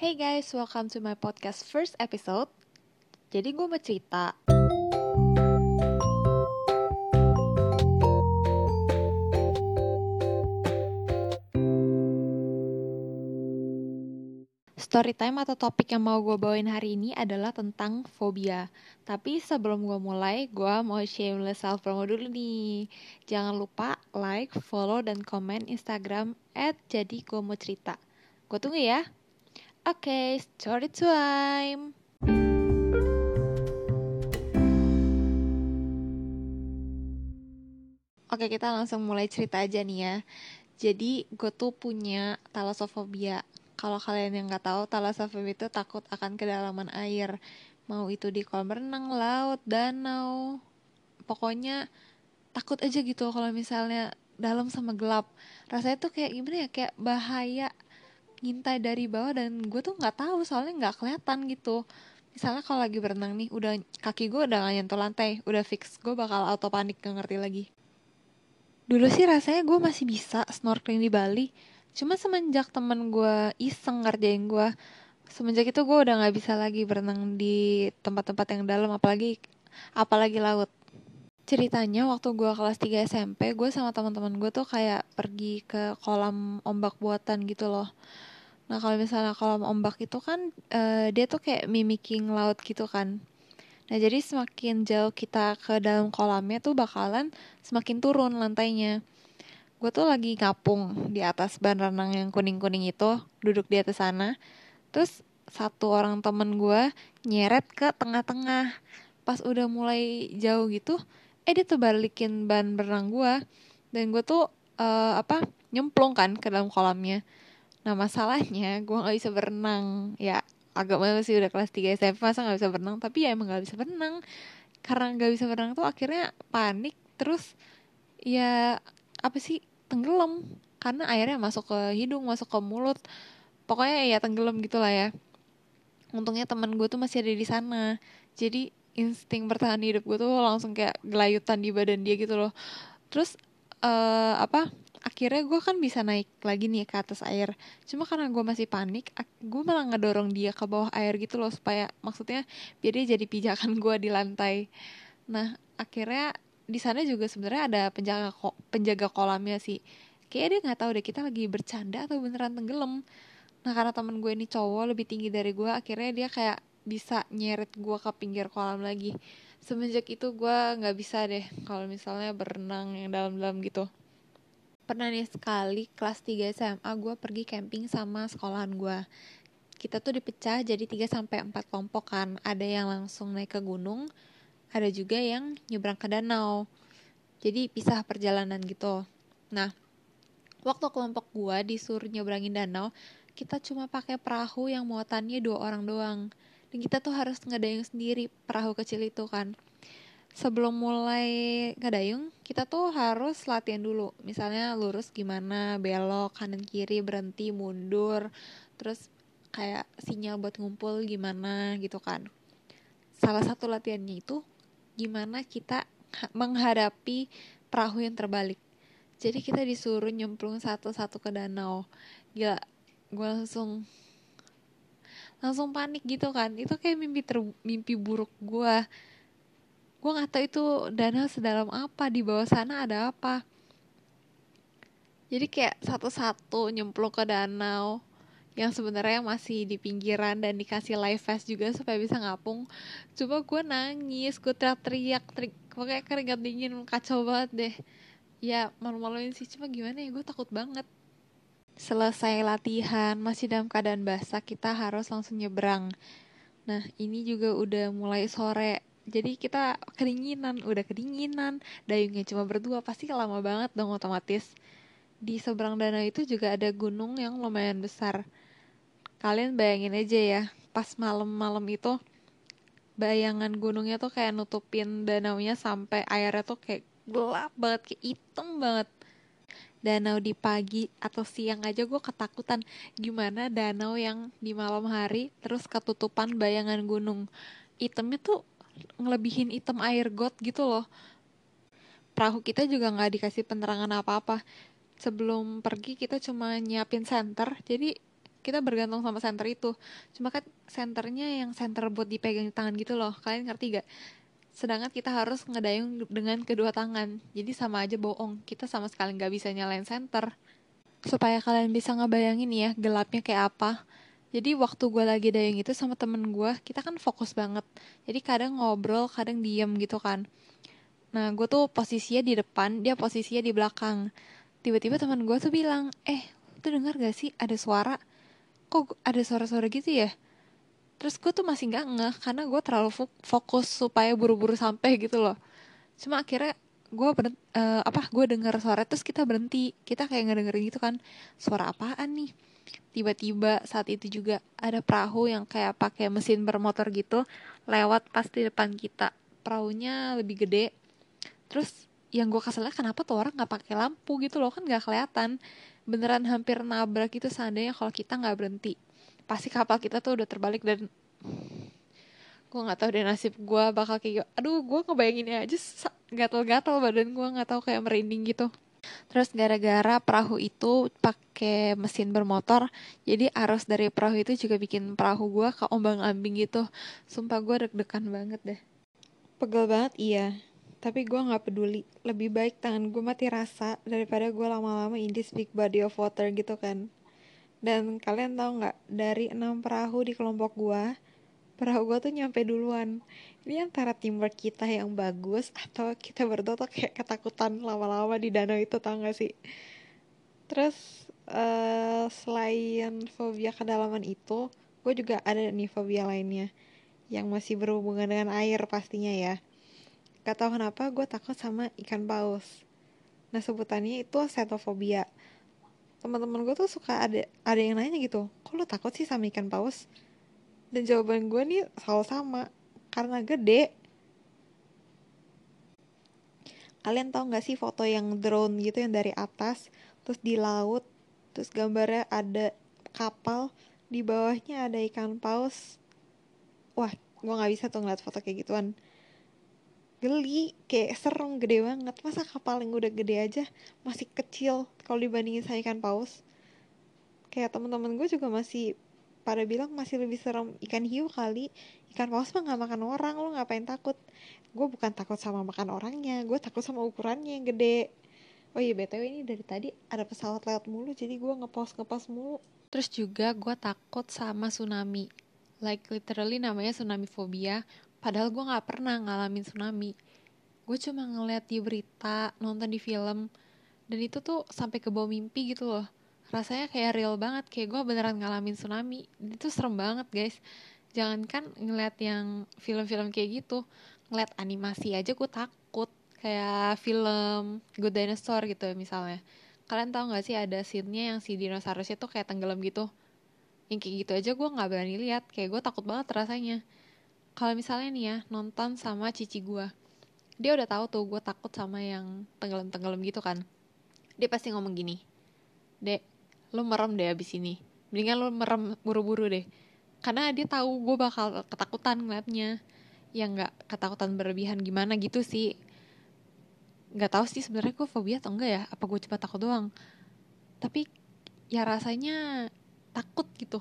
Hey guys, welcome to my podcast first episode. Jadi gue mau cerita. Story time atau topik yang mau gue bawain hari ini adalah tentang fobia. Tapi sebelum gue mulai, gue mau shameless self promo dulu nih. Jangan lupa like, follow, dan komen Instagram at jadi gue mau cerita. Gue tunggu ya. Oke, okay, story time. Oke, kita langsung mulai cerita aja nih ya. Jadi, gue tuh punya talasophobia kalau kalian yang nggak tahu, thalassophobic itu takut akan kedalaman air. Mau itu di kolam renang, laut, danau. Pokoknya takut aja gitu kalau misalnya dalam sama gelap. Rasanya tuh kayak gimana ya, kayak bahaya ngintai dari bawah dan gue tuh nggak tahu soalnya nggak kelihatan gitu. Misalnya kalau lagi berenang nih udah kaki gue udah gak nyentuh lantai udah fix gue bakal auto panik gak ngerti lagi. Dulu sih rasanya gue masih bisa snorkeling di Bali cuma semenjak temen gue iseng ngerjain gue semenjak itu gue udah nggak bisa lagi berenang di tempat-tempat yang dalam apalagi apalagi laut. Ceritanya waktu gue kelas 3 SMP gue sama teman-teman gue tuh kayak pergi ke kolam ombak buatan gitu loh nah kalau misalnya kolam ombak itu kan uh, dia tuh kayak mimicking laut gitu kan. Nah jadi semakin jauh kita ke dalam kolamnya tuh bakalan semakin turun lantainya. Gue tuh lagi ngapung di atas ban renang yang kuning-kuning itu duduk di atas sana. Terus satu orang temen gue nyeret ke tengah-tengah. Pas udah mulai jauh gitu eh dia tuh balikin ban berenang gue dan gue tuh uh, apa nyemplung kan ke dalam kolamnya nah masalahnya gue nggak bisa berenang. Ya agak malu sih udah kelas 3 SMP masa nggak bisa berenang? Tapi ya emang nggak bisa berenang. Karena nggak bisa berenang tuh akhirnya panik terus ya apa sih tenggelam. Karena airnya masuk ke hidung masuk ke mulut. Pokoknya ya tenggelam gitulah ya. Untungnya teman gue tuh masih ada di sana. Jadi insting bertahan hidup gue tuh langsung kayak gelayutan di badan dia gitu loh. Terus uh, apa akhirnya gue kan bisa naik lagi nih ke atas air. Cuma karena gue masih panik gue malah ngedorong dia ke bawah air gitu loh supaya maksudnya biar dia jadi pijakan gue di lantai. Nah akhirnya di sana juga sebenarnya ada penjaga ko penjaga kolamnya sih. Kayak dia nggak tahu deh kita lagi bercanda atau beneran tenggelam. Nah karena temen gue ini cowok lebih tinggi dari gue akhirnya dia kayak bisa nyeret gue ke pinggir kolam lagi. Semenjak itu gue nggak bisa deh kalau misalnya berenang yang dalam-dalam gitu pernah nih sekali kelas 3 SMA gue pergi camping sama sekolahan gue kita tuh dipecah jadi 3 sampai 4 kelompok kan ada yang langsung naik ke gunung ada juga yang nyebrang ke danau. Jadi pisah perjalanan gitu. Nah, waktu kelompok gua disuruh nyebrangin danau, kita cuma pakai perahu yang muatannya dua orang doang. Dan kita tuh harus ngedayung sendiri perahu kecil itu kan. Sebelum mulai ngedayung, kita tuh harus latihan dulu. Misalnya lurus gimana, belok, kanan kiri, berhenti, mundur. Terus kayak sinyal buat ngumpul gimana gitu kan. Salah satu latihannya itu gimana kita menghadapi perahu yang terbalik. Jadi kita disuruh nyemplung satu-satu ke danau. Gila, gue langsung langsung panik gitu kan. Itu kayak mimpi ter, mimpi buruk gue. Gue nggak tahu itu danau sedalam apa di bawah sana ada apa. Jadi kayak satu-satu nyemplung ke danau yang sebenarnya masih di pinggiran dan dikasih live vest juga supaya bisa ngapung. Coba gue nangis gue teriak-teriak terik pokoknya keringat dingin kacau banget deh. Ya malu-maluin sih cuma gimana ya gue takut banget. Selesai latihan masih dalam keadaan basah kita harus langsung nyebrang. Nah ini juga udah mulai sore jadi kita kedinginan udah kedinginan dayungnya cuma berdua pasti lama banget dong otomatis. Di seberang danau itu juga ada gunung yang lumayan besar. Kalian bayangin aja ya pas malam-malam itu bayangan gunungnya tuh kayak nutupin danaunya sampai airnya tuh kayak gelap banget kayak hitam banget. Danau di pagi atau siang aja gue ketakutan gimana danau yang di malam hari terus ketutupan bayangan gunung? Hitamnya tuh ngelebihin hitam air got gitu loh. Perahu kita juga nggak dikasih penerangan apa-apa. Sebelum pergi kita cuma nyiapin senter. Jadi kita bergantung sama center itu. Cuma kan senternya yang center buat dipegang di tangan gitu loh. Kalian ngerti gak sedangkan kita harus ngedayung dengan kedua tangan. Jadi sama aja bohong. Kita sama sekali nggak bisa nyalain center supaya kalian bisa ngebayangin ya gelapnya kayak apa jadi waktu gue lagi dayung itu sama temen gue kita kan fokus banget. Jadi kadang ngobrol kadang diem gitu kan. Nah gue tuh posisinya di depan dia posisinya di belakang. Tiba-tiba teman gue tuh bilang eh tuh dengar gak sih ada suara? Kok ada suara-suara gitu ya? Terus gue tuh masih nggak ngeh karena gue terlalu fokus supaya buru-buru sampai gitu loh. Cuma akhirnya gue uh, apa gue dengar suara terus kita berhenti. Kita kayak ngedengerin gitu kan suara apaan nih? Tiba-tiba saat itu juga ada perahu yang kayak pakai mesin bermotor gitu lewat pas di depan kita. Perahunya lebih gede. Terus yang gue keselnya kenapa tuh orang nggak pakai lampu? gitu loh kan nggak kelihatan. Beneran hampir nabrak gitu seandainya kalau kita nggak berhenti. Pasti kapal kita tuh udah terbalik dan gue nggak tahu deh nasib gue bakal kayak aduh gue ngebayanginnya aja gatal-gatal badan gue nggak tahu kayak merinding gitu. Terus gara-gara perahu itu pakai mesin bermotor jadi arus dari perahu itu juga bikin perahu gue ke ombang ambing gitu. Sumpah gue deg-degan banget deh. Pegel banget iya. Tapi gue nggak peduli. Lebih baik tangan gue mati rasa daripada gue lama-lama in this big body of water gitu kan. Dan kalian tahu nggak dari enam perahu di kelompok gue perahu gue tuh nyampe duluan. Ini antara teamwork kita yang bagus atau kita berdua tuh kayak ketakutan lama-lama di danau itu tau gak sih? Terus uh, selain fobia kedalaman itu gue juga ada nih fobia lainnya yang masih berhubungan dengan air pastinya ya. Gak tau kenapa gue takut sama ikan paus. Nah sebutannya itu setofobia teman-teman gue tuh suka ada ada yang nanya gitu kok lo takut sih sama ikan paus dan jawaban gue nih selalu sama. Karena gede. Kalian tau gak sih foto yang drone gitu yang dari atas terus di laut terus gambarnya ada kapal di bawahnya ada ikan paus. Wah gue nggak bisa tuh ngeliat foto kayak gituan. Geli kayak serem gede banget. Masa kapal yang udah gede aja masih kecil kalau dibandingin sama ikan paus? Kayak teman-teman gue juga masih pada bilang masih lebih serem ikan hiu kali. Ikan paus mah nggak makan orang lo ngapain takut? Gue bukan takut sama makan orangnya gue takut sama ukurannya yang gede. Oh iya btw ini dari tadi ada pesawat lewat mulu jadi gue ngepost ngepost mulu. Terus juga gue takut sama tsunami. Like literally namanya tsunami phobia. Padahal gue nggak pernah ngalamin tsunami. Gue cuma ngeliat di berita nonton di film. Dan itu tuh sampai ke bawah mimpi gitu loh rasanya kayak real banget kayak gue beneran ngalamin tsunami. Itu serem banget guys. Jangankan ngeliat yang film-film kayak gitu ngeliat animasi aja gue takut. Kayak film Good Dinosaur gitu misalnya. Kalian tahu nggak sih ada scene-nya yang si dinosaurusnya tuh kayak tenggelam gitu? Yang kayak gitu aja gue nggak berani lihat. Kayak gue takut banget rasanya. Kalau misalnya nih ya nonton sama cici gue dia udah tahu tuh gue takut sama yang tenggelam tenggelam gitu kan. Dia pasti ngomong gini dek lo merem deh abis ini. Mendingan lo merem buru-buru deh. Karena dia tahu gue bakal ketakutan ngeliatnya. Ya nggak ketakutan berlebihan gimana gitu sih. Nggak tahu sih sebenarnya gue fobia atau enggak ya. Apa gue cuma takut doang. Tapi ya rasanya takut gitu.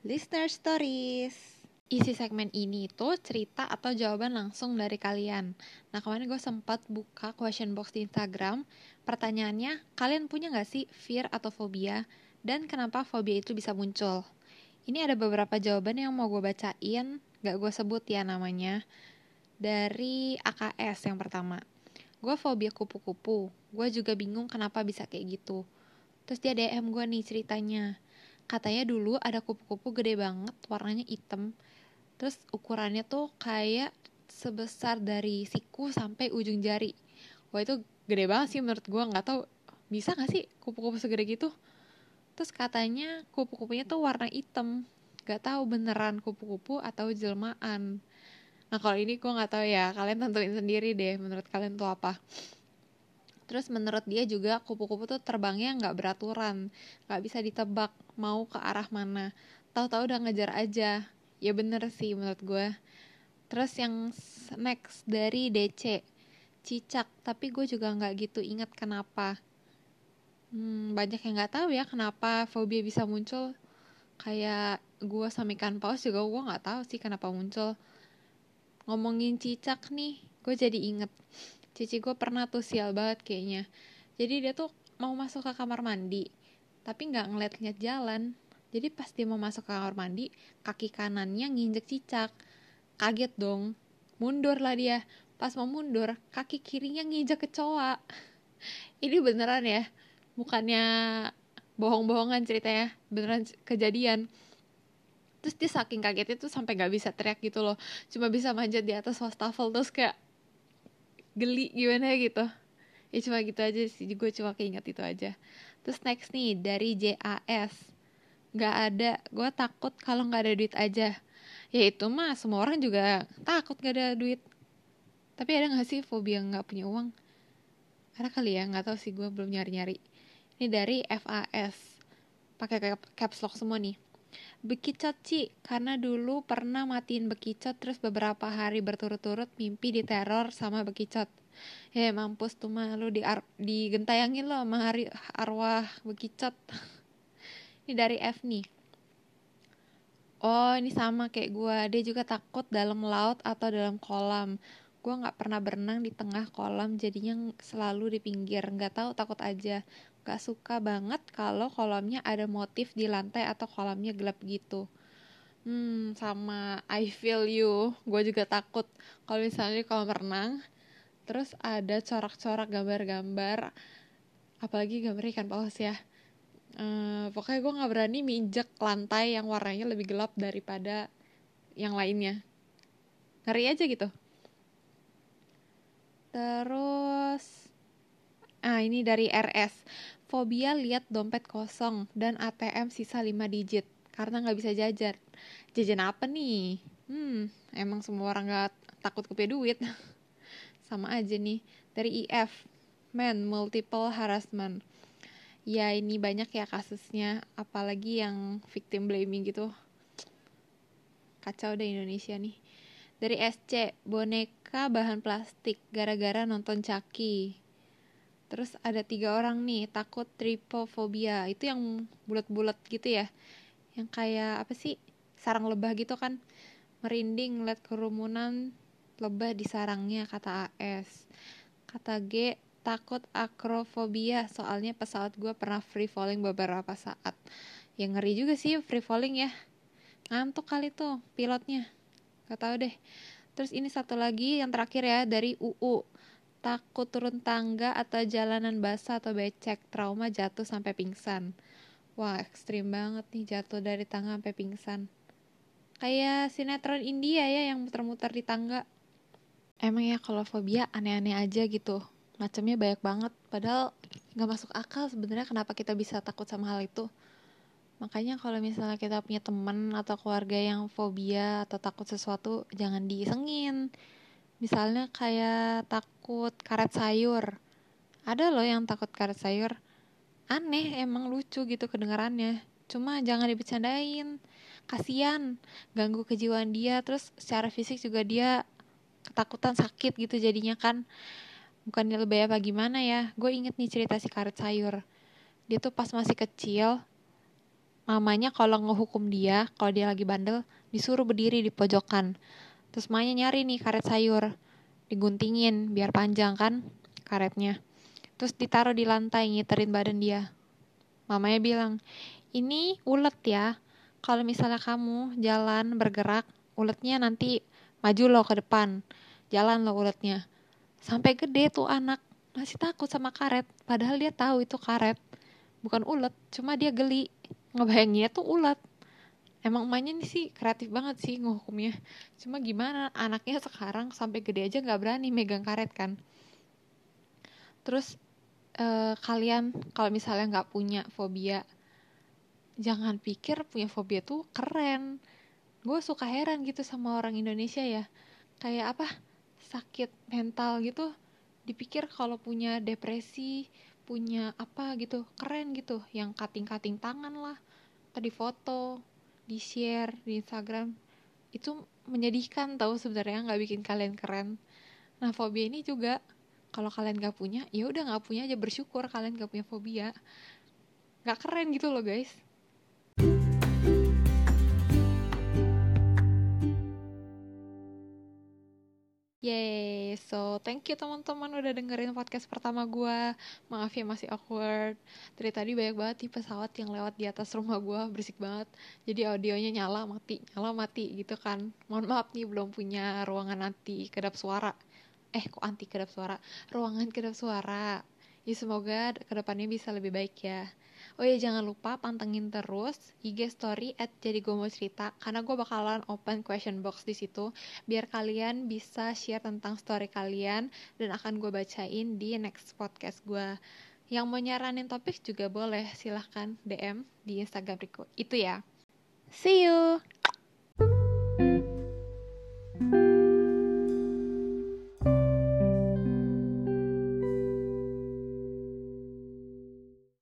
Listener stories isi segmen ini itu cerita atau jawaban langsung dari kalian. Nah kemarin gue sempat buka question box di Instagram. Pertanyaannya, kalian punya gak sih fear atau fobia? Dan kenapa fobia itu bisa muncul? Ini ada beberapa jawaban yang mau gue bacain, gak gue sebut ya namanya. Dari AKS yang pertama. Gue fobia kupu-kupu. Gue juga bingung kenapa bisa kayak gitu. Terus dia DM gue nih ceritanya. Katanya dulu ada kupu-kupu gede banget, warnanya hitam terus ukurannya tuh kayak sebesar dari siku sampai ujung jari. Wah itu gede banget sih menurut gue nggak tahu bisa nggak sih kupu-kupu segede gitu? Terus katanya kupu-kupunya tuh warna hitam. Nggak tahu beneran kupu-kupu atau jelmaan. Nah kalau ini gue nggak tahu ya. Kalian tentuin sendiri deh menurut kalian tuh apa. Terus menurut dia juga kupu-kupu tuh terbangnya nggak beraturan. Nggak bisa ditebak mau ke arah mana. Tahu-tahu udah ngejar aja ya bener sih menurut gue terus yang next dari DC cicak. Tapi gue juga nggak gitu ingat kenapa. Hmm, banyak yang nggak tahu ya kenapa fobia bisa muncul. Kayak gue sama ikan paus juga gue nggak tahu sih kenapa muncul. Ngomongin cicak nih gue jadi inget. Cici gue pernah tuh sial banget kayaknya. Jadi dia tuh mau masuk ke kamar mandi tapi nggak ngeliat-ngeliat jalan jadi pas dia mau masuk ke kamar mandi kaki kanannya nginjek cicak. Kaget dong. Mundur lah dia. Pas mau mundur kaki kirinya nginjek kecoa ini beneran ya. Bukannya bohong-bohongan ceritanya. Beneran kejadian. Terus dia saking kagetnya tuh sampai nggak bisa teriak gitu loh. Cuma bisa manjat di atas wastafel terus kayak geli gimana gitu. Ya cuma gitu aja sih. Gue cuma keinget itu aja. Terus next nih dari JAS nggak ada. Gue takut kalau nggak ada duit aja. Ya itu mah semua orang juga takut nggak ada duit. Tapi ada nggak sih fobia nggak punya uang? Ada kali ya nggak tahu sih gue belum nyari nyari ini dari FAS pakai caps lock semua nih. Bekicot Ci, karena dulu pernah matiin bekicot terus beberapa hari berturut-turut mimpi diteror sama bekicot. Ya mampus tuh mah lu di digentayangin lo sama hari arwah bekicot. ini dari F nih. Oh ini sama kayak gue, dia juga takut dalam laut atau dalam kolam. Gue nggak pernah berenang di tengah kolam, jadinya selalu di pinggir. Nggak tahu takut aja gak suka banget kalau kolamnya ada motif di lantai atau kolamnya gelap gitu hmm sama I feel you gue juga takut kalau misalnya di kolam renang terus ada corak-corak gambar-gambar apalagi gambar ikan paus ya uh, pokoknya gue nggak berani minjek lantai yang warnanya lebih gelap daripada yang lainnya ngeri aja gitu terus Ah, ini dari RS. Fobia lihat dompet kosong dan ATM sisa 5 digit karena nggak bisa jajan. Jajan apa nih? Hmm, emang semua orang nggak takut kepe duit. Sama aja nih. Dari IF, man, multiple harassment. Ya ini banyak ya kasusnya, apalagi yang victim blaming gitu. Kacau deh Indonesia nih. Dari SC, boneka bahan plastik gara-gara nonton Caki Terus ada tiga orang nih takut tripofobia itu yang bulat-bulat gitu ya, yang kayak apa sih sarang lebah gitu kan, merinding ngeliat kerumunan lebah di sarangnya kata AS. Kata G takut akrofobia soalnya pesawat gue pernah free falling beberapa saat. Yang ngeri juga sih free falling ya. Ngantuk kali tuh pilotnya. Gak tau deh. Terus ini satu lagi yang terakhir ya dari UU takut turun tangga atau jalanan basah atau becek, trauma jatuh sampai pingsan. Wah, ekstrim banget nih jatuh dari tangga sampai pingsan. Kayak sinetron India ya yang muter-muter di tangga. Emang ya kalau fobia aneh-aneh aja gitu. Macamnya banyak banget. Padahal nggak masuk akal sebenarnya kenapa kita bisa takut sama hal itu. Makanya kalau misalnya kita punya teman atau keluarga yang fobia atau takut sesuatu, jangan diisengin. Misalnya kayak takut karet sayur. Ada loh yang takut karet sayur. Aneh emang lucu gitu kedengarannya. Cuma jangan dibicarain kasihan ganggu kejiwaan dia. Terus secara fisik juga dia ketakutan sakit gitu jadinya kan bukannya lebih apa gimana ya. Gue inget nih cerita si karet sayur. Dia tuh pas masih kecil mamanya kalau ngehukum dia kalau dia lagi bandel disuruh berdiri di pojokan. Terus mamanya nyari nih karet sayur. Diguntingin biar panjang kan karetnya. Terus ditaruh di lantai ngiterin badan dia. Mamanya bilang ini ulet ya. Kalau misalnya kamu jalan bergerak uletnya nanti maju loh ke depan. Jalan loh uletnya sampai gede tuh anak. Masih takut sama karet. Padahal dia tahu itu karet. Bukan ulet cuma dia geli. Ngebayanginnya tuh ulet. Emang emaknya nih sih kreatif banget sih ngehukumnya. Cuma gimana anaknya sekarang sampai gede aja nggak berani megang karet kan. Terus eh, kalian kalau misalnya nggak punya fobia jangan pikir punya fobia tuh keren. Gue suka heran gitu sama orang Indonesia ya. Kayak apa sakit mental gitu dipikir kalau punya depresi punya apa gitu keren gitu yang kating-kating tangan lah tadi foto di share di Instagram itu menyedihkan tahu sebenarnya nggak bikin kalian keren. Nah fobia ini juga kalau kalian gak punya ya udah nggak punya aja bersyukur kalian gak punya fobia. Nggak keren gitu loh guys Yeay, so thank you teman-teman udah dengerin podcast pertama gue Maaf ya masih awkward. Dari tadi banyak banget nih pesawat yang lewat di atas rumah gue Berisik banget. Jadi audionya nyala mati, nyala mati gitu kan. Mohon maaf nih belum punya ruangan anti kedap suara. Eh kok anti kedap suara? Ruangan kedap suara Ya semoga ke depannya bisa lebih baik ya Oh ya jangan lupa pantengin terus IG story at jadi gue mau cerita karena gue bakalan open question box di situ biar kalian bisa share tentang story kalian dan akan gue bacain di next podcast gue. Yang mau nyaranin topik juga boleh silahkan DM di Instagram Rico. Itu ya. See you!